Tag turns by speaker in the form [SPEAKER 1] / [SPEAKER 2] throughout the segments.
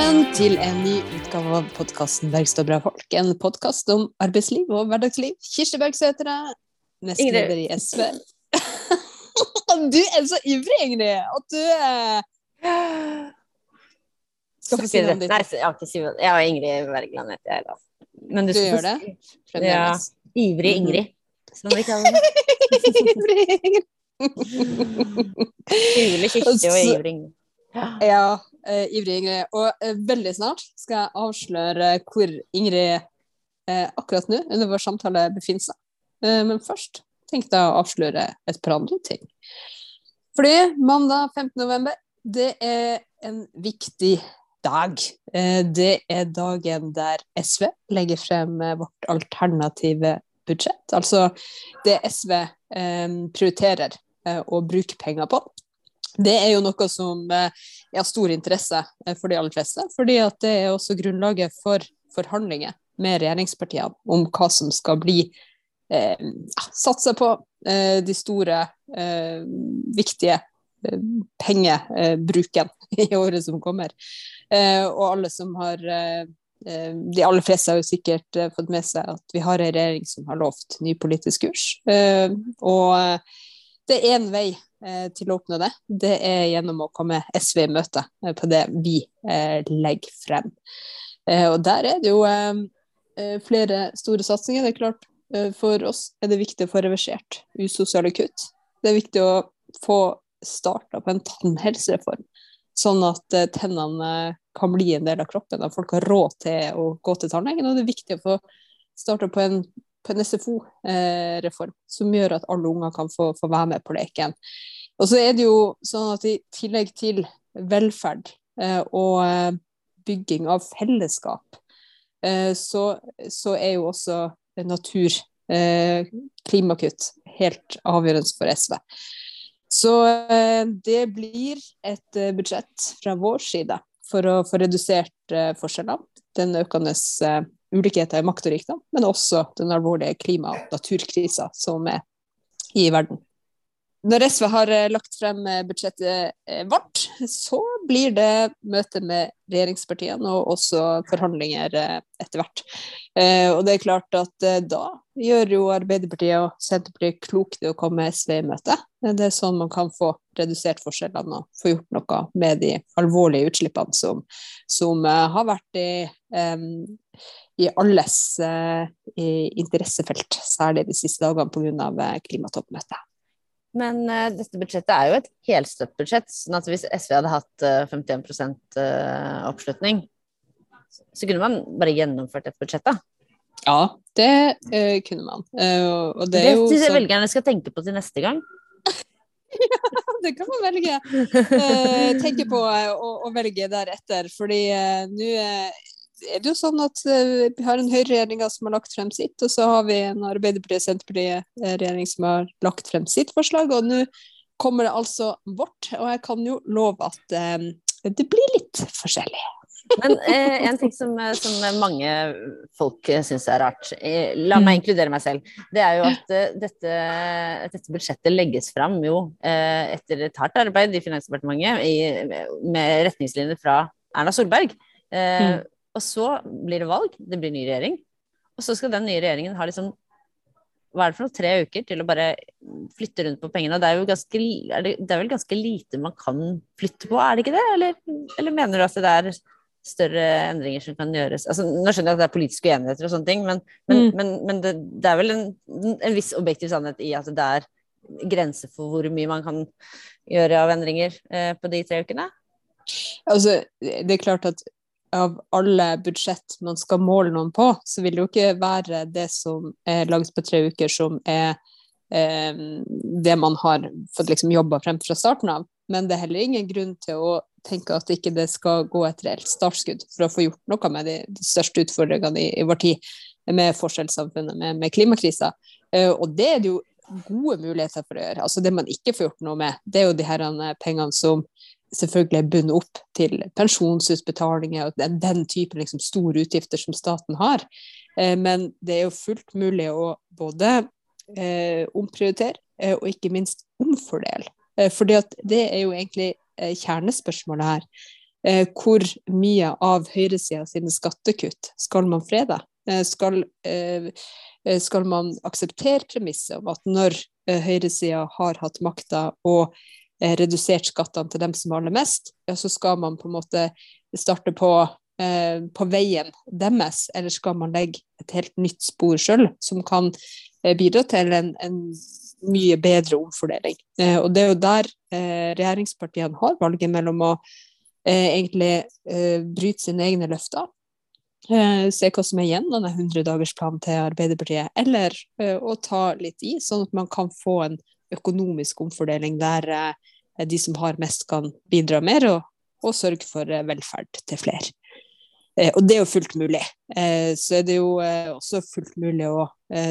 [SPEAKER 1] Velkommen til en ny utgave av podkasten Bergstad bra folk. En podkast om arbeidsliv og hverdagsliv. Kirsti Bergstø heter jeg, nestleder i SV. du er så ivrig, Ingrid, at du eh, skal få si navnet ditt.
[SPEAKER 2] Nei, jeg har ikke si Jeg og Ingrid Wergeland heter jeg, da. Men
[SPEAKER 1] Du gjør det? Fremdeles.
[SPEAKER 2] Ivrig
[SPEAKER 1] Mhm.
[SPEAKER 2] Ingrid, som vi kaller det.
[SPEAKER 1] Ivrig Ingrid.
[SPEAKER 2] Ivrig Kirsti og ivrig Ingrid.
[SPEAKER 1] Ja, eh, ivrig Ingrid. Og eh, veldig snart skal jeg avsløre hvor Ingrid eh, akkurat nå under vår samtale befinner seg. Eh, men først tenkte jeg å avsløre et par andre ting. Fordi mandag 15. november, det er en viktig dag. Eh, det er dagen der SV legger frem eh, vårt alternative budsjett. Altså det SV eh, prioriterer eh, å bruke penger på. Det er jo noe som eh, er av stor interesse eh, for de aller fleste, fordi at det er også grunnlaget for forhandlinger med regjeringspartiene om hva som skal bli eh, satsa på eh, de store, eh, viktige eh, pengebruken i året som kommer. Eh, og alle som har De aller fleste har jo sikkert fått med seg at vi har en regjering som har lovt ny politisk kurs. Og det er én vei eh, til å oppnå det. Det er gjennom å komme SV i møte eh, på det vi eh, legger frem. Og der er det jo flere store satsinger. Det er klart, for oss er det viktig å få reversert usosiale kutt. Det er viktig å få starta på en tannhelsereform, sånn at tennene kan bli en del av kroppen, at folk har råd til å gå til tannlegen. Og det er viktig å få starta på en SFO-reform som gjør at alle unger kan få, få være med på leken. Og så er det jo sånn at i tillegg til velferd eh, og eh, bygging av fellesskap, eh, så, så er jo også natur, eh, klimakutt, helt avgjørende for SV. Så eh, det blir et eh, budsjett fra vår side for å få redusert eh, forskjellene. Den økende eh, ulikheter i makt og rikdom, men også den alvorlige klima- og naturkrisa som er i verden. Når SV har eh, lagt frem eh, budsjettet eh, vårt, så blir det møte med regjeringspartiene og også forhandlinger etter hvert. Og det er klart at da gjør jo Arbeiderpartiet og Senterpartiet klokt i å komme SV i møte. Det er sånn man kan få redusert forskjellene og få gjort noe med de alvorlige utslippene som, som har vært i, em, i alles eh, i interessefelt, særlig de siste dagene pga. klimatoppmøtet.
[SPEAKER 2] Men uh, dette budsjettet er jo et helstøtt budsjett, sånn at hvis SV hadde hatt uh, 51 uh, oppslutning, så kunne man bare gjennomført et budsjett, da.
[SPEAKER 1] Ja, det uh, kunne man. Eh, og- det
[SPEAKER 2] Det
[SPEAKER 1] er jo
[SPEAKER 2] syns jeg
[SPEAKER 1] så...
[SPEAKER 2] velgerne skal tenke på til neste gang.
[SPEAKER 1] ja, det kan man velge. Eh, tenke på eh, å, å velge deretter. Fordi eh, nå eh, er det jo sånn at eh, vi har en høyreregjering som har lagt frem sitt, og så har vi en Arbeiderpartiet-Senterparti-regjering som har lagt frem sitt forslag. Og nå kommer det altså vårt, og jeg kan jo love at eh, det blir litt forskjellig.
[SPEAKER 2] Men eh, en ting som, eh, som mange folk eh, syns er rart, eh, la meg inkludere meg selv, det er jo at eh, dette, dette budsjettet legges fram jo etter et hardt arbeid i Finansdepartementet i, med retningslinjer fra Erna Solberg.
[SPEAKER 1] Mm.
[SPEAKER 2] Og så blir det valg, det blir ny regjering, og så skal den nye regjeringen ha liksom hva er det for noe, tre uker til å bare flytte rundt på pengene. Det er jo ganske, er det, det er vel ganske lite man kan flytte på, er det ikke det? Eller, eller mener du at det er større endringer som kan gjøres? Altså, nå skjønner jeg at det er politiske uenigheter og sånne ting, men, men,
[SPEAKER 1] Mm.
[SPEAKER 2] men, men det, det er vel en, en viss objektiv sannhet i at det er grenser for hvor mye man kan gjøre av endringer eh, på de tre ukene?
[SPEAKER 1] Altså, det er klart at av alle budsjett man skal måle noen på, så vil det jo ikke være det som er laget på tre uker, som er eh, det man har fått liksom jobba frem fra starten av. Men det er heller ingen grunn til å tenke at ikke det skal gå et reelt startskudd for å få gjort noe med de, største utfordringene i, i vår tid, med forskjellssamfunnet, med, med klimakrisa. Eh, og det er det jo gode muligheter for å gjøre. Altså Det man ikke får gjort noe med, det er jo de her eh, pengene som selvfølgelig er bundet opp til pensjonsutbetalinger og den, den type liksom, store utgifter som staten har. Eh, men det er jo fullt mulig å både eh, omprioritere eh, og ikke minst omfordele. Eh, fordi det er jo egentlig eh, kjernespørsmålet her. eh, hvor mye av høyresida sine skattekutt skal man frede? Skal, skal, man akseptere premisset om at når høyresida har hatt makta og redusert skattene til dem som har det mest, ja, så skal man på en måte starte på, eh, på veien deres, eller skal man legge et helt nytt spor sjøl, som kan bidra til en, en mye bedre omfordeling. Eh, og det er jo der eh, regjeringspartiene har valget mellom å eh, egentlig bryte sine egne løfter, se hva som er igjen av den 100-dagersplanen til Arbeiderpartiet, eller å ta litt i, sånn at man kan få en økonomisk omfordeling der de som har mest, kan bidra mer, og, og sørge for velferd til flere. Og det er jo fullt mulig. Så er det jo også fullt mulig å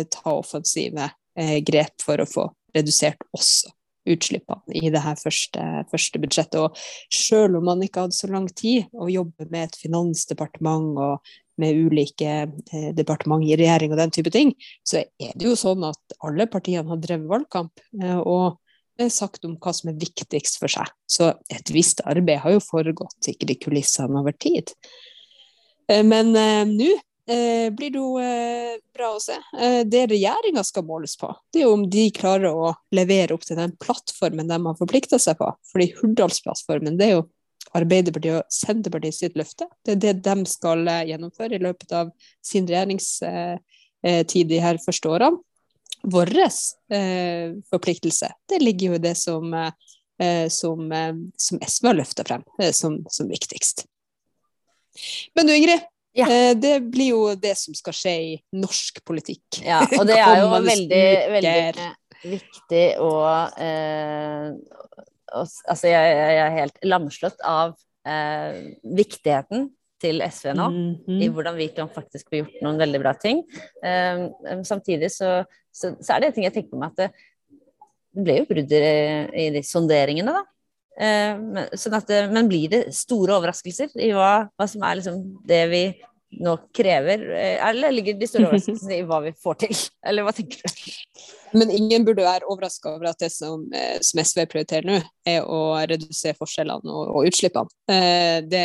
[SPEAKER 1] ta offensive eh, grep for å få redusert også utslippene i det her første, første budsjettet. Og selv om man ikke hadde så lang tid å jobbe med et finansdepartement og med ulike eh, departement i regjering og den type ting, så er det jo sånn at alle partiene har drevet valgkamp. Eh, og sagt om hva som er viktigst for seg. Så et visst arbeid har jo foregått sikkert i kulissene over tid. Eh, men eh, nå eh, blir det jo eh, bra å se. Eh, det regjeringa skal måles på, det er jo om de klarer å levere opp til den plattformen de har forplikta seg på. Fordi Hurdalsplattformen det er jo Arbeiderpartiet og Senterpartiet sitt løfte. Det er det de skal eh, gjennomføre i løpet av sin regjeringstid eh, de her første årene. Vår eh, forpliktelse det ligger jo i det som, som, som SV har løfta frem som, som viktigst. Men du Ingrid, ja. Eh, det blir jo det som skal skje i norsk politikk.
[SPEAKER 2] Ja, og det er jo veldig, veldig viktig å eh, Altså, jeg, jeg, er helt lamslått av eh, viktigheten til SV nå, mm -hmm. i hvordan vi kan faktisk få gjort noen veldig bra ting. Eh, samtidig så, så, så, er det ting jeg tenker på meg at det, det ble jo brudd i, i de sonderingene, da. Eh, men, sånn at, men blir det store overraskelser i hva, hva som er liksom det vi nå krever, eh, eller ligger de store overraskelsene i hva vi får til? Eller hva tenker du?
[SPEAKER 1] Men ingen burde være overraska over at det som, eh, som, SV prioriterer nå, er å redusere forskjellene og, og utslippene. Det,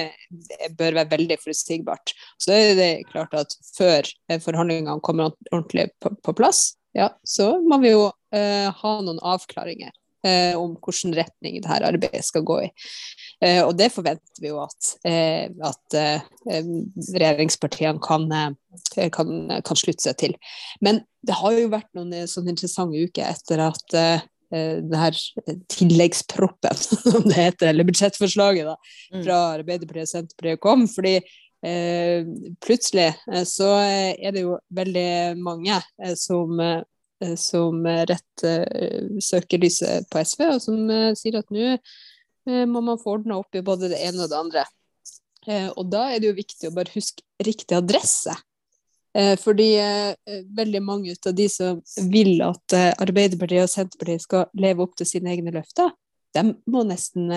[SPEAKER 1] det, bør være veldig forutsigbart. Så er det klart at før forhandlingene kommer ordentlig på, på plass, ja, så må vi jo uh, ha noen avklaringer eh, om hvilken retning dette arbeidet skal gå i. Eh, og det forventer vi jo at, eh, at eh, regjeringspartiene kan, eh, kan, kan, slutte seg til. Men det har jo vært noen sånne interessante uker etter at det her tilleggsproppen, som det heter, eller budsjettforslaget da, mm. fra Arbeiderpartiet og Senterpartiet kom. fordi Eh, plutselig eh, så er det jo veldig mange eh, som Eh, som eh, søker lyset på SV, og som eh, sier at nå må man få ordna opp i både det ene og det andre. Og da er det jo viktig å bare huske riktig adresse. Fordi veldig mange av de som vil at Arbeiderpartiet og Senterpartiet skal leve opp til sine egne løfter, de må nesten,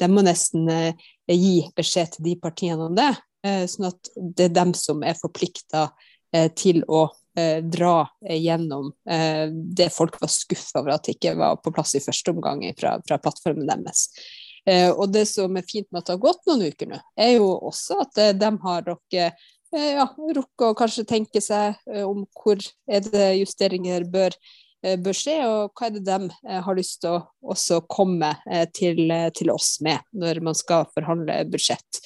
[SPEAKER 1] de må nesten gi beskjed til de partiene om det. Sånn at det er dem som er forplikta til å eh, dra gjennom eh, det folk var skuffa over at det ikke var på plass i første omgang fra, fra plattformen deres. Eh, og det som er fint med at det har gått noen uker nå, er jo også at eh, de har rukket eh, ja, rukket å kanskje tenke seg eh, om hvor er det justeringer bør bør skje, og hva er det de har lyst til å også komme til, til, oss med når man skal forhandle budsjett.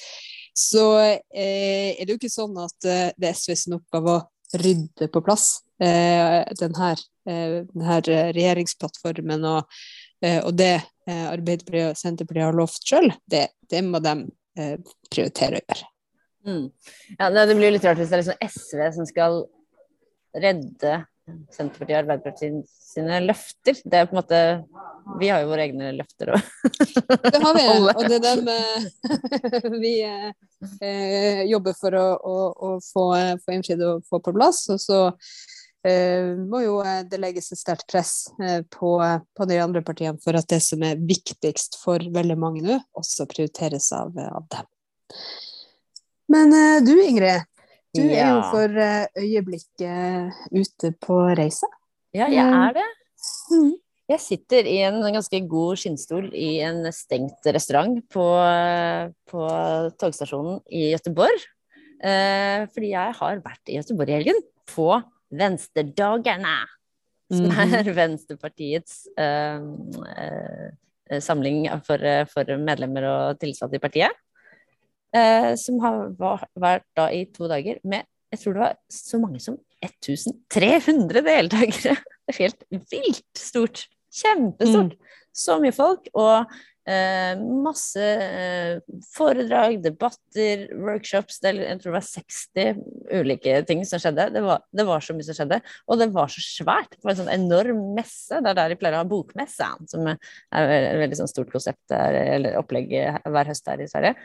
[SPEAKER 1] Så eh, er det jo ikke sånn at det er SVs oppgave å rydde på plass eh, denne, eh, denne regjeringsplattformen og, eh, og det eh, Arbeiderpartiet og Senterpartiet har lovt sjøl, det, det, må de eh, prioritere å gjøre.
[SPEAKER 2] Mm. Ja, det blir litt rart hvis det er liksom SV som skal redde Senterpartiet og Arbeiderpartiet sine løfter. Det er på en måte Vi har jo våre egne løfter òg.
[SPEAKER 1] det har vi, og det er dem eh, vi eh, jobber for å, å, å få, få innfridd og få på plass. Og så eh, må jo det legges et sterkt press eh, på, på, de andre partiene for at det som er viktigst for veldig mange nå, også prioriteres av, av dem. Men eh, du Ingrid, du ja. er jo for eh, øyeblikket ute på reise.
[SPEAKER 2] Ja, jeg er det. Mm. Jeg sitter i en ganske god skinnstol i en stengt restaurant på, på togstasjonen i Gøteborg. Eh, fordi jeg har vært i Gøteborg i helgen, på Venstredagene. Som
[SPEAKER 1] Mhm.
[SPEAKER 2] er Venstrepartiets eh, eh, samling for, for medlemmer og tilsatte i partiet. Eh, som har vært da i to dager med jeg tror det var så mange som 1300 deltakere. Det er helt vilt stort. Kjempestort. Så mye folk. Og eh, masse eh, foredrag, debatter, workshops. Det, jeg tror det var 60 ulike ting som skjedde. Det var, det var så mye som skjedde. Og det var så svært. Det var en sånn enorm messe. Det er der de pleier å ha bokmesse, som er et veldig sånn stort konsept der, eller opplegg hver høst her i Sverige.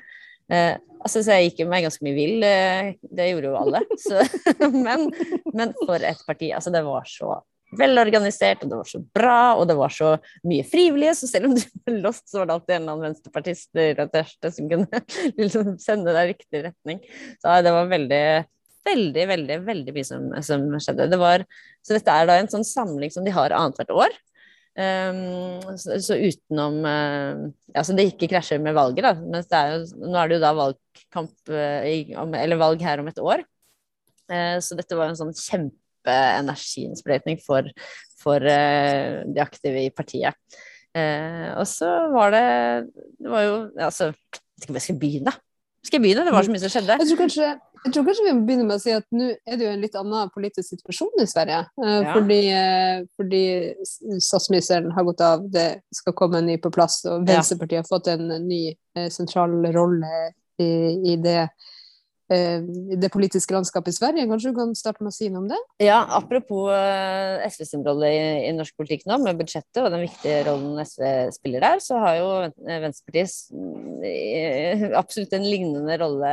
[SPEAKER 2] Eh, altså, så jeg gikk jo meg ganske mye vill, eh, det gjorde jo alle. Så, men, men for et parti. Altså, det var så velorganisert, og det var så bra, og det var så mye frivillige. Så selv om du var lost, så var det alltid en eller annen venstrepartist som kunne liksom sende deg i riktig retning. Så det var veldig Veldig, veldig veldig mye som, som skjedde. Det var, så dette er da en sånn samling som de har annethvert år. Um, så, så, utenom uh, Altså det ikke krasjer med valget, da. Mens det er jo, nå er det jo da valgkamp uh, om, Eller valg her om et år. Uh, så dette var en sånn kjempeenergiinnsprøytning for, for de aktive i partiet. og så var det Det var jo Altså, jeg vet ikke om jeg skal begynne. Skal jeg begynne? Det var så mye som skjedde.
[SPEAKER 1] Jeg tror kanskje, jeg tror kanskje vi må begynne med å si at nå er det jo en litt annen politisk situasjon i Sverige. Eh,
[SPEAKER 2] Ja.
[SPEAKER 1] fordi, eh, fordi statsministeren har gått av, det skal komme en ny på plass, og. Venstrepartiet har fått en ny eh, sentral rolle i, i, det, det politiske landskapet i Sverige. Kanskje du kan starte med å si noe om det?
[SPEAKER 2] Ja, apropos SVs SV sin rolle i, i norsk politikk nå, med budsjettet og den viktige rollen SV spiller der, så har jo Ven- Venstrepartiet eh, absolutt en lignende rolle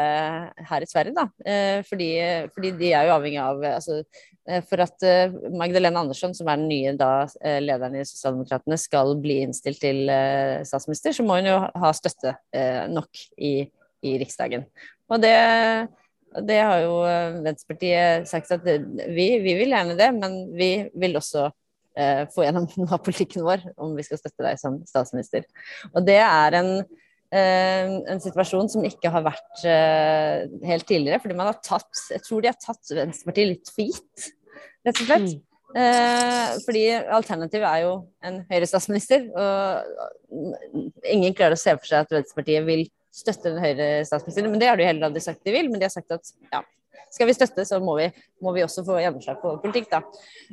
[SPEAKER 2] her i Sverige, da. Eh, fordi, fordi de er jo avhengig av eh, altså, eh, For at eh, Magdalena Andersson, som er den nye da, eh, lederen i Sosialdemokratene, skal bli innstilt til eh, statsminister, så må hun jo ha støtte eh, nok i, i Riksdagen. Og det det har jo eh, Venstrepartiet sagt at det- vi, vi vil gjerne det, men vi vil også eh, få gjennom noe av politikken vår om vi skal støtte deg som statsminister. Og det er en, eh, en situasjon som ikke har vært eh, helt tidligere, fordi man har tatt Jeg tror de har tatt Venstrepartiet litt for gitt, rett og slett. Eh, fordi alternativet er jo en Høyre-statsminister, og ingen klarer å se for seg at Venstrepartiet vil støtte den høyre statsministeren. Men det har de heller aldri sagt de vil, men de har sagt at ja, skal vi støtte, så må vi, må vi også få gjennomslag på politikk, da.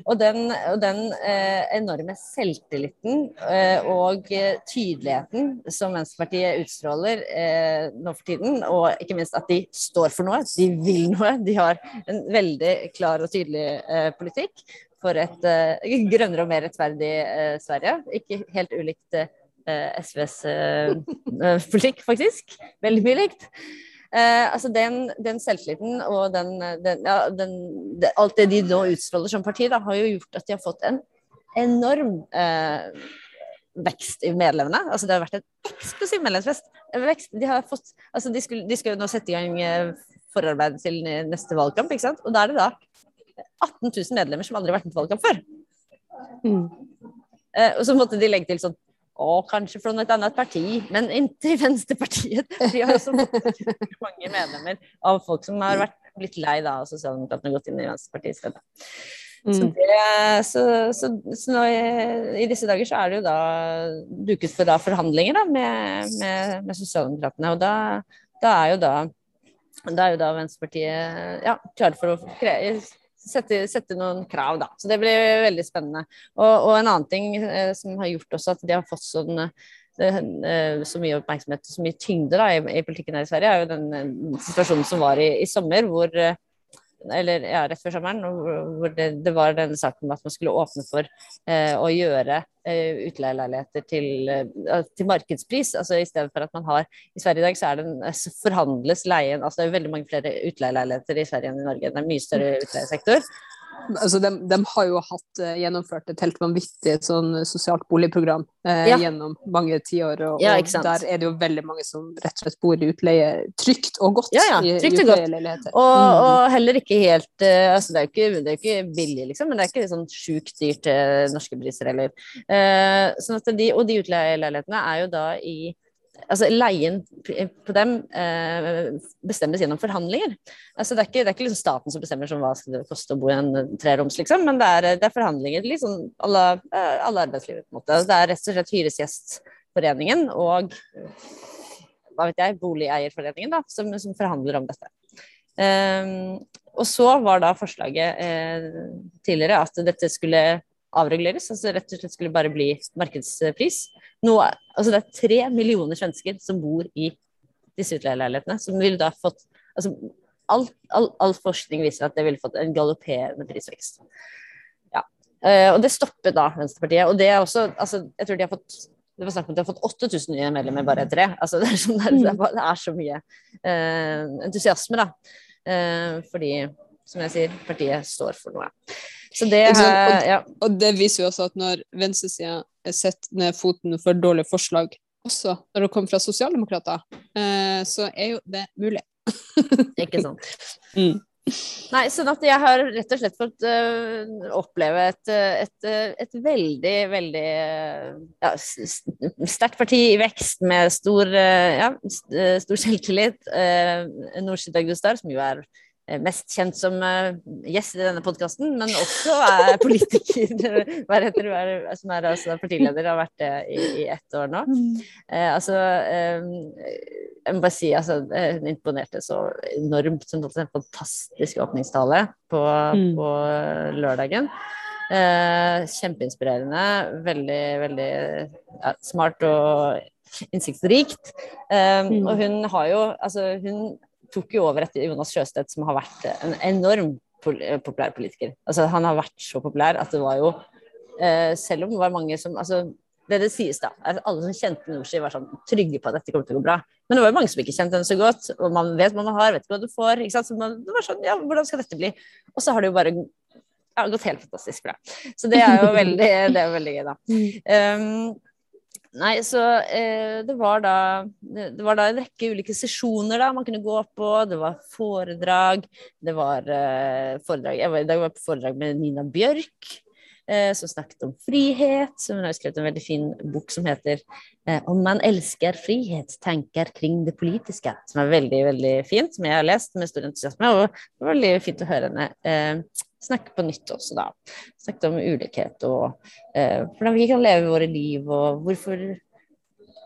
[SPEAKER 2] Og den, og den eh, enorme selvtilliten eh, og tydeligheten som Venstrepartiet utstråler eh, nå for tiden, og ikke minst at de står for noe, de vil noe, de har en veldig klar og tydelig eh, politikk for et eh, grønnere og mer rettferdig eh, Sverige. Ikke helt ulikt SVs eh, eh, politikk, faktisk. Veldig mye likt. Eh, altså den, den selvtilliten og den, den, ja, den, det, alt det de nå utstråler som parti, da, har jo gjort at de har fått en enorm eh, vekst i medlemmene. Altså det har vært en eksplosiv medlemsfest. Vekst. De, har fått, altså de, skulle, de skal jo nå sette i gang eh, forarbeidet til neste valgkamp, ikke sant? og da er det da 18 000 medlemmer som aldri har vært med på valgkamp før. Eh, og så måtte de legge til sånn å, kanskje fra et annet parti, men ikke Venstrepartiet. De har også mange medlemmer av folk som har vært blitt lei da, av Sosialdemokratene og gått inn i Venstrepartiet i stedet. Så,
[SPEAKER 1] Mm.
[SPEAKER 2] det, så, så, så nå i, i disse dager så er det jo da duket for da forhandlinger da, med, med, med Sosialdemokratene. Og da, da er jo da da er jo da Venstrepartiet ja, klare for å sette, sette, noen krav, da. Så det blir veldig spennende. Og, og en annen ting eh, som har gjort også at de har fått sånn eh, så mye oppmerksomhet og så mye tyngde da, i, i, politikken her i Sverige, er jo den eh, situasjonen som var i, i sommer, hvor eh, eller ja, rett før sommeren, hvor det, det var denne saken om at man skulle åpne for eh, å gjøre eh, utleieleiligheter til, eh, til, markedspris. altså I stedet for at man har I Sverige i dag så er en, så forhandles leien altså Det er jo veldig mange flere utleieleiligheter i Sverige enn i Norge. Det er en mye større utleiesektor.
[SPEAKER 1] Altså, de, de har jo hatt uh, gjennomført et helt vanvittig sånn sosialt boligprogram uh,
[SPEAKER 2] Ja.
[SPEAKER 1] gjennom mange tiår, og,
[SPEAKER 2] Ja,
[SPEAKER 1] og der er det jo veldig mange som rett og slett bor i utleie trygt og godt
[SPEAKER 2] Ja, ja, trygt og godt. Og,
[SPEAKER 1] Mm.
[SPEAKER 2] og heller ikke helt eh, altså det, er jo ikke, det er ikke billig, liksom, men det er ikke sånn sjukt dyrt til norske priser heller. Eh, sånn de, og de utleieleilighetene er jo da i Altså leien på dem eh, bestemmes gjennom forhandlinger. Altså det er ikke, det er ikke liksom staten som bestemmer som hva skal det koste å bo i en eh, treroms, liksom, men det er, det er forhandlinger liksom sånn eh, alle arbeidslivet, på en måte. Altså, Det er rett og slett Hyresgjestforeningen og hva vet jeg, Boligeierforeningen da, som, som forhandler om dette. Ehm, og så var da forslaget eh, tidligere at dette skulle avreguleres, altså rett og slett skulle bare bli markedspris. Nå, altså det er tre millioner svensker som bor i disse utleieleilighetene, som ville da fått altså all, all, all forskning viser at det ville fått en galopperende prisvekst. Ja. Uh, og det stoppet da Venstrepartiet. Og det er også altså, Jeg tror de har fått det var snakk om at de har fått 8000 nye medlemmer bare etter det. Altså, det, er sånn, det, er, det, er, er så mye uh, entusiasme, da. Uh, fordi, som jeg sier, partiet står for noe. Så det
[SPEAKER 1] sant? Og-
[SPEAKER 2] ja.
[SPEAKER 1] Og det viser jo også at når venstresida setter ned foten for dårlige forslag, også når det kommer fra sosialdemokrater, eh, så er jo det mulig.
[SPEAKER 2] Ikke sant.
[SPEAKER 1] Mm.
[SPEAKER 2] Nei, sånn at jeg har rett og slett fått uh, oppleve et, øh, et, et veldig, veldig ja, sterkt parti i vekst med stor, uh, ja, stor selvtillit. Uh, Nooshi Dagustar, som jo er mest kjent som øh, gjest i denne podkasten, men også er politiker, hva heter du, er- som er altså partileder, har vært det i, i ett år nå. Eh, altså, eh, jeg må bare si altså, eh, hun imponerte så enormt. Hun holdt en fantastisk åpningstale på,
[SPEAKER 1] Mm.
[SPEAKER 2] på lørdagen. Eh, kjempeinspirerende. Veldig, veldig ja, smart og innsiktsrikt. Eh,
[SPEAKER 1] Mm.
[SPEAKER 2] Og hun har jo Altså, hun tok jo over etter Jonas Sjøstedt, som har vært en enorm populær politiker. Altså, han har vært så populær at det var jo eh, Selv om det var mange som altså, det det sies da, er at alle som kjente Norsi, var sånn trygge på at dette kommer til å gå bra. Men det var jo mange som ikke kjente henne så godt, og man vet hva man har, vet ikke hva du får. ikke sant? Så man, det var sånn, ja, hvordan skal dette bli? Og så har det jo bare ja, gått helt fantastisk bra. Så det er jo veldig, det er veldig gøy, da. Um, nei, så eh, det var da det var da en rekke ulike sesjoner da man kunne gå på. Det var foredrag, det var eh, foredrag Jeg var i dag var på foredrag med Nina Bjørk. eh, Som snakket om frihet. Som hun har skrevet en veldig fin bok som heter eh, 'Om man elsker frihet, tenker kring det politiske'. Som er veldig veldig fint, som jeg har lest med stor entusiasme. Og det var veldig fint å høre henne eh, snakke på nytt også, da. Snakket om ulikhet og eh, hvordan vi kan leve våre liv, og hvorfor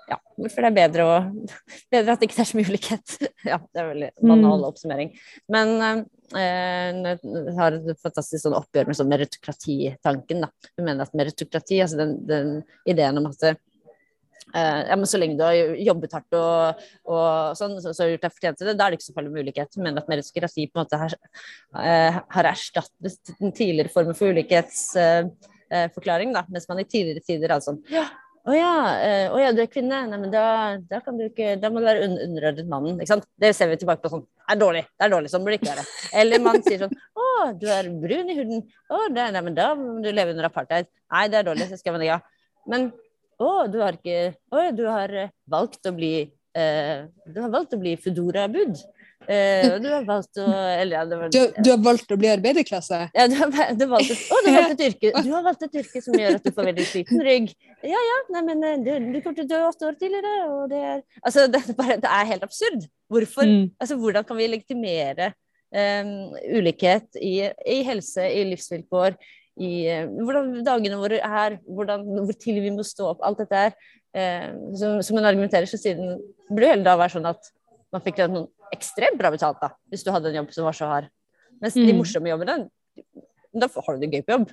[SPEAKER 2] ja, hvorfor det er bedre, å, bedre at det ikke er så mye ulikhet. ja, det er veldig banal oppsummering. Men eh, hun har et fantastisk sånn oppgjør med sånn meritokratitanken. Da. Hun mener at meritokrati, altså den, den ideen om at eh, ja, men så lenge du har jobbet hardt og, og sånn, så, så gjort deg fortjent til det, da er det ikke så farlig med ulikhet. Men at meritokrati på en måte har, eh, har erstattet den tidligere formen for ulikhetsforklaring, da, mens man i tidligere tider hadde sånn ja, å ja, eh, å ja, du er kvinne? Nei, men da, da kan du ikke Da må du være un underordnet mannen. Ikke sant? Det ser vi tilbake på sånn. Det er dårlig. Det er dårlig, sånn burde det ikke være. Eller man sier sånn Å, du er brun i huden. Å, det, nei, men da må du leve under apartheid. Nei, det er dårlig, så skal man ikke ha. Men å, du har ikke Å, du har eh, valgt å bli eh, Du har valgt å bli Foodora-bud. Eh, du har valgt å Eller ja, det var
[SPEAKER 1] Du, du har valgt å bli arbeiderklasse?
[SPEAKER 2] ja, du har, du har valgt et, å, du har valgt et yrke Du har valgt et yrke som gjør at du får veldig sliten rygg. Ja ja, nei, men eh, du, du kommer til å dø åtte år tidligere, og det er Altså, det, er bare, det er helt absurd. Hvorfor?
[SPEAKER 1] Mm.
[SPEAKER 2] Altså, hvordan kan vi legitimere um, ulikhet i, i helse, i livsvilkår, i eh, hvordan dagene våre er, hvordan, hvor tidlig vi må stå opp, alt dette her. Eh, som, som en argumenterer, så siden den burde jo heller da være sånn at man fikk noen ekstremt bra betalt, da, hvis du hadde en jobb som var så hard. Mens de
[SPEAKER 1] Mm.
[SPEAKER 2] morsomme jobbene, da har du det gøy på jobb.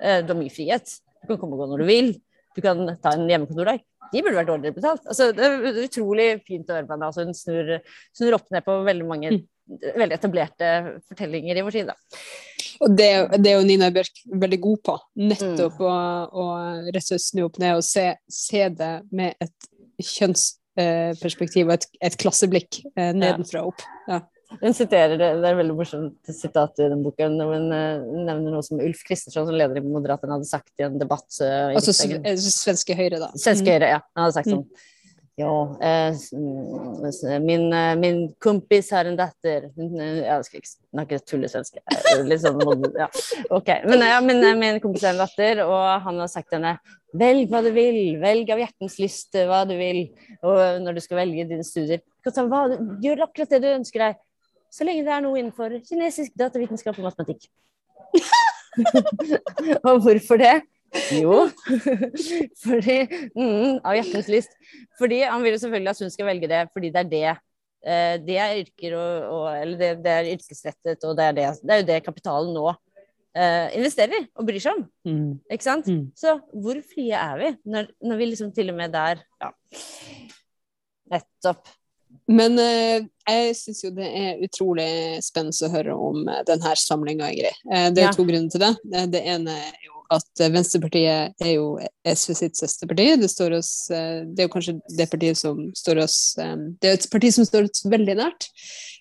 [SPEAKER 2] Eh, Du har mye frihet. Du kan komme og gå når du vil. Du kan ta en hjemmekontordag. De burde vært dårligere betalt. Altså, det er utrolig fint å høre på henne. Altså, hun snur, snur opp ned på veldig mange veldig etablerte fortellinger i vår tid. Da.
[SPEAKER 1] Og det, det er jo Nina Bjørk veldig god på. Nettopp å, å rett og slett snu opp ned og se, se det med et kjønnsperspektiv og et, et klasseblikk eh, nedenfra og opp. Ja.
[SPEAKER 2] Hun siterer, det er et veldig morsomt sitat i den boken. Hun uh, nevner noe som Ulf Kristersson, som leder i Moderaterna, hadde sagt i en debatt. Uh,
[SPEAKER 1] altså svenske Høyre, da.
[SPEAKER 2] Svenske Høyre, ja. Han hadde sagt sånn. Mm. Ja, eh, min, min, kompis har en datter Jeg skal ikke snakke tullesvensk. Sånn ja. okay. Men ja, min, min kompis har en datter, og han har sagt til henne Velg hva du vil, velg av hjertens lyst hva du vil. Og når du skal velge dine studier, gjør akkurat det du ønsker deg. Så lenge det er noe innenfor kinesisk datavitenskap og matematikk. og hvorfor det? Jo, fordi mm, Av hjertens lyst. Fordi han vil jo selvfølgelig at hun skal velge det, fordi det er det eh, det er yrker og, og Eller det, det, er yrkesrettet, og det er, det, det er jo det kapitalen nå eh, investerer og bryr seg om. Mm. Ikke sant? Mm. Så hvor frie er vi, når, når, vi liksom til og med der Ja. Nettopp.
[SPEAKER 1] Men eh, jeg syns jo det er utrolig spennende å høre om eh, denne samlinga, Ingrid. Eh, det er ja. to grunner til det. Det ene er jo at Venstrepartiet er jo SV sitt søsterparti. Det, oss, det er jo kanskje det partiet som står oss Det er et parti som står oss veldig nært.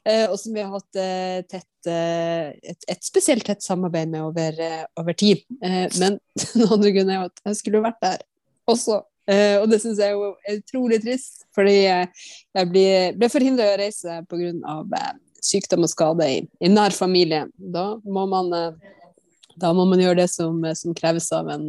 [SPEAKER 1] Eh, og som vi har hatt eh, tett, eh, et, et, spesielt tett samarbeid med over, over tid. men den andre grunnen er jo at jeg skulle vært der også. og det syns jeg er utrolig trist, fordi jeg ble, ble forhindra å reise pga. sykdom og skade i, i nær familie. Da må man, da må man gjøre det som, som kreves av en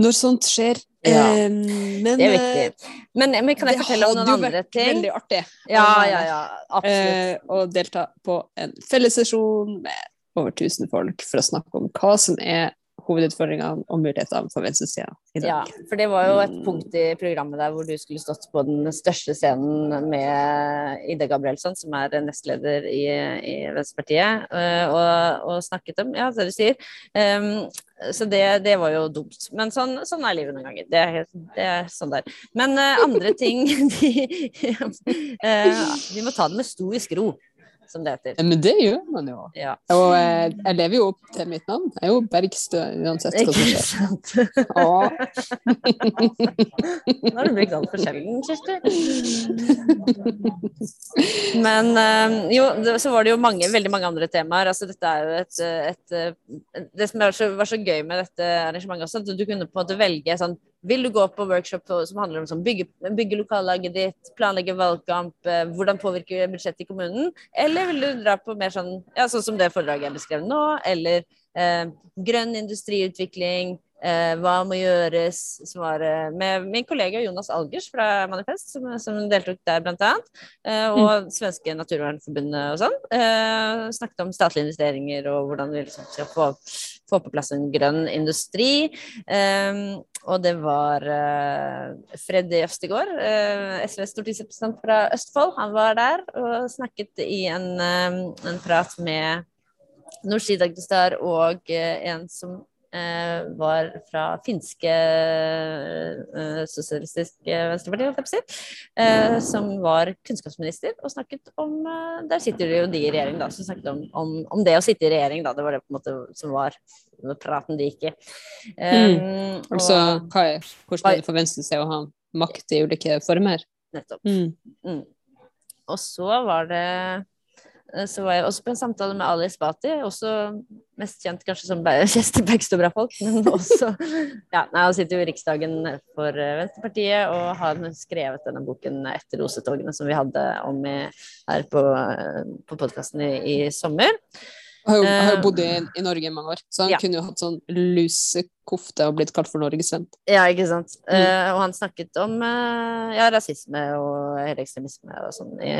[SPEAKER 1] når sånt skjer.
[SPEAKER 2] Ja, men, det er viktig. Eh, men, men kan jeg fortelle om noen andre ting? Det hadde
[SPEAKER 1] vært veldig artig
[SPEAKER 2] ja, ja, ja, absolutt.
[SPEAKER 1] Eh, å delta på en fellessesjon med over 1000 folk for å snakke om hva som er hovedutfordringene og mulighetene for venstresida
[SPEAKER 2] i dag. Ja, for det var jo et punkt i programmet der hvor du skulle stått på den største scenen med Ida Gabrielsson, som er nestleder i, i Venstrepartiet, eh, og, og, snakket om ja, det du sier. Um, så det, det, var jo dumt. Men sånn, sånn er livet noen ganger. Det er, det er sånn der. Men uh, andre ting de, uh, Vi må ta det med stor skro som det heter.
[SPEAKER 1] Men det gjør man jo.
[SPEAKER 2] Ja.
[SPEAKER 1] Og eh, jeg lever jo opp til mitt navn. Jeg er jo Bergstø uansett hva som skjer.
[SPEAKER 2] Nå har du blitt altfor sjelden, Kirsti. Men eh, jo, så var det jo mange, veldig mange andre temaer. Altså, dette er jo et, et, et Det som var så, var så, gøy med dette arrangementet også, at du kunne på en måte velge sånn vil du gå på workshop som handler om sånn, bygge, bygge lokallaget ditt, planlegge valgkamp, eh, hvordan påvirke budsjettet i kommunen? Eller vil du dra på mer sånn, ja, sånn som det foredraget jeg beskrev nå, eller eh, grønn industriutvikling, eh, hva må gjøres, som var eh, med min kollega Jonas Algers fra Manifest, som, som deltok der annet, eh, og mm. Svenske Naturvernforbundet og sånn. Eh, snakket om statlige investeringer og hvordan vi liksom skal få få på plass en grønn industri. Eh, og det var uh, Freddy Øvstegård, uh, SVs stortingsrepresentant fra Østfold. Han var der og snakket i en, um, en prat med Nooshi Dagdestar og en som Eh, var fra finske eh, Sosialistiske Venstreparti, eh, som var kunnskapsminister, og snakket om Der sitter jo de i regjering, da, som snakket om, om, om, det å sitte i regjering, da. Det var det på en måte som var praten de gikk i.
[SPEAKER 1] Um, mm. Altså hva er, hvordan det for seg å ha makt i ulike former?
[SPEAKER 2] Nettopp. Mm. Mm. Og så var det Eh, så var jeg også på en samtale med Ali Esbati, også mest kjent kanskje som Kjester Bergstø-folk, men også ja, nei, Han sitter jo i Riksdagen for eh, Venstrepartiet og har skrevet denne boken etter rosetogene som vi hadde om i, her på, eh, på podkasten i, i, sommer.
[SPEAKER 1] Han har jo, bodd i, i, Norge i mange år, så han ja. kunne jo hatt sånn lusekofte og blitt kalt for norgesvenn.
[SPEAKER 2] Ja, ikke sant. Mm. Uh, og han snakket om uh, ja, rasisme og høyreekstremisme og sånn i,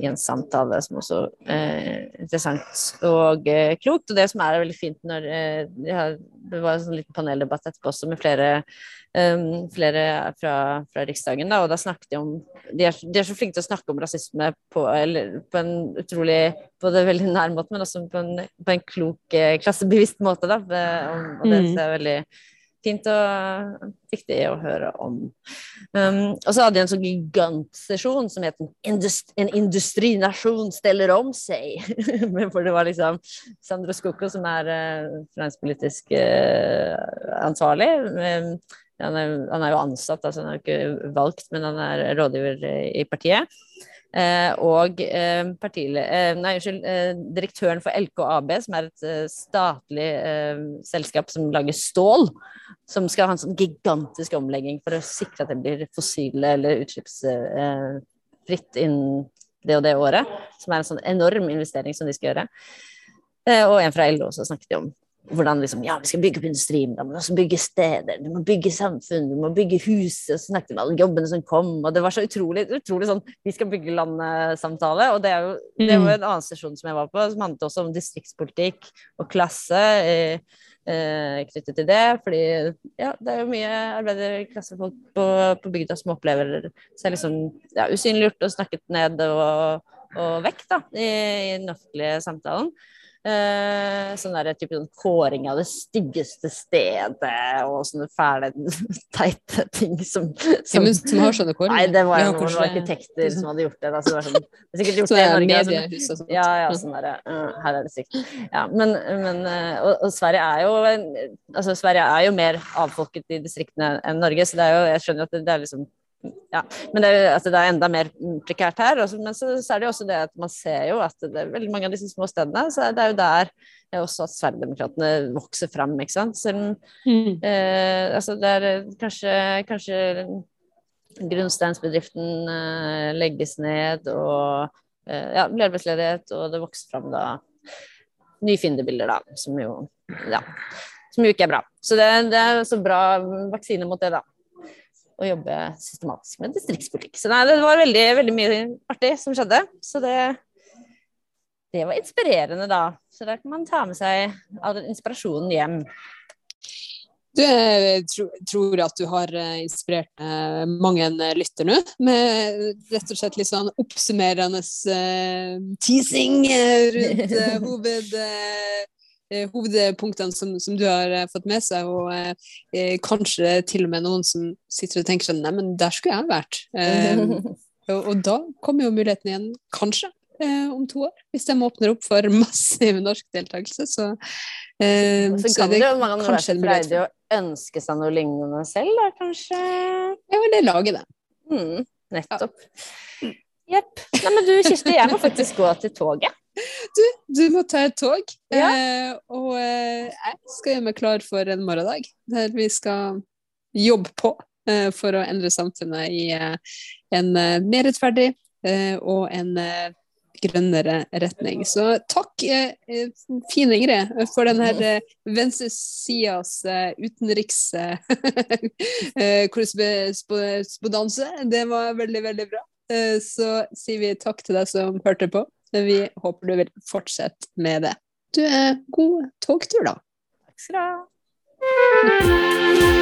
[SPEAKER 2] i, en samtale som også uh, interessant og klokt. Og det som er veldig fint når ja, Det var en sånn liten paneldebatt etterpå også med flere um, flere fra, fra, Riksdagen. Da, og da snakket de om de er, de er, så flinke til å snakke om rasisme på, eller, på en utrolig både veldig nær måte, men også på en, på en klok, klassebevisst måte. Da, og det mm. Er veldig fint og viktig å høre om. Um, og så hadde de en sånn gigantsesjon som het 'En industrinasjon steller om seg'. For det var liksom Sandro Skoko som er uh, finanspolitisk uh, ansvarlig. Um, han er, han er, jo ansatt, altså han er ikke valgt, men han er rådgiver i partiet. Eh, og eh, eh, nei, unnskyld, direktøren for LKAB, som er et statlig selskap som lager stål, som skal ha en sånn gigantisk omlegging for å sikre at det blir fossile eller utslippsfritt innen det og det året. Som er en sånn enorm investering som de skal gjøre. og en fra LO også snakket de om hvordan liksom, ja, vi skal bygge opp industrien, da må vi også bygge steder, du må bygge samfunn, du må bygge hus. Og så snakket vi om alle jobbene som kom, og det var så utrolig, utrolig sånn vi skal bygge landet-samtale. Og det er jo det var en annen sesjon som jeg var på, som handlet også om distriktspolitikk og klasse. Eh, eh, knyttet til det, fordi ja, det er jo mye arbeiderklassefolk på, på bygda som opplever seg liksom ja, usynliggjort og snakket ned og, og vekk da, i, i den offentlige samtalen. Eh, sånn der, type sånn kåring av det styggeste stedet og sånne fæle, teite ting som,
[SPEAKER 1] som, ja, som har sånne kåringer?
[SPEAKER 2] Nei, det var jo noen arkitekter som hadde gjort det. Da, så det var sånn, det er sikkert gjort det i Norge.
[SPEAKER 1] Mediehus og sånt.
[SPEAKER 2] Ja, ja, sånn der, uh, her er det sykt. Ja, men, men uh, og, og, Sverige er jo altså Sverige er jo mer avfolket i distriktene enn Norge, så det er jo, jeg skjønner at det, det er liksom ja, men det altså det er, enda mer prekært her. Også, men så, så, er det jo også det at man ser jo at det er veldig mange av disse små stedene, så det er jo der er også at Sverigedemokraterna vokser fram, ikke sant. Selv, mm. eh, altså det er eh, kanskje, kanskje grunnsteinsbedriften eh, legges ned, og eh, ja, blir arbeidsledighet, og det vokser fram da nye fiendebilder, da, som jo ja, som jo ikke er bra. Så det, det er så bra vaksine mot det, da å jobbe systematisk med distriktspolitikk. Så nei, det var veldig, veldig mye artig som skjedde. Så det, det var inspirerende, da. Så da kan man ta med seg all inspirasjonen hjem.
[SPEAKER 1] Du, jeg tror at du har eh, inspirert eh, mange lytter nå, med rett og slett litt sånn oppsummerende teasing rundt hoved... Eh, hovedpunktene som, som, du har eh, fått med seg, og eh, kanskje til og med noen som sitter og tenker sånn Nei, men der skulle jeg vært. Eh, og, og, da kommer jo muligheten igjen, kanskje, eh, om to år. Hvis de åpner opp for massiv norsk deltakelse, så,
[SPEAKER 2] eh, så, så er det jo man kanskje en mulighet. For... å ønske seg noe lignende selv, da, kanskje?
[SPEAKER 1] Ja, det lager det.
[SPEAKER 2] Mm, nettopp. Jepp. Ja. Nei, men du Kirsti, jeg må faktisk gå til toget.
[SPEAKER 1] Du, du må ta et tog, ja. eh, og eh, jeg skal gjøre meg klar for en morgendag der vi skal jobbe på eh, for å endre samfunnet i eh, en eh, mer rettferdig eh, og en grønnere retning. Så takk, fine Ingrid, for denne her venstresidas utenrikskorrespondanse. det var veldig, veldig bra. Så sier vi takk til deg som hørte på. Men vi håper du vil fortsette med det. Du, er god togtur, da.
[SPEAKER 2] Takk skal du ha.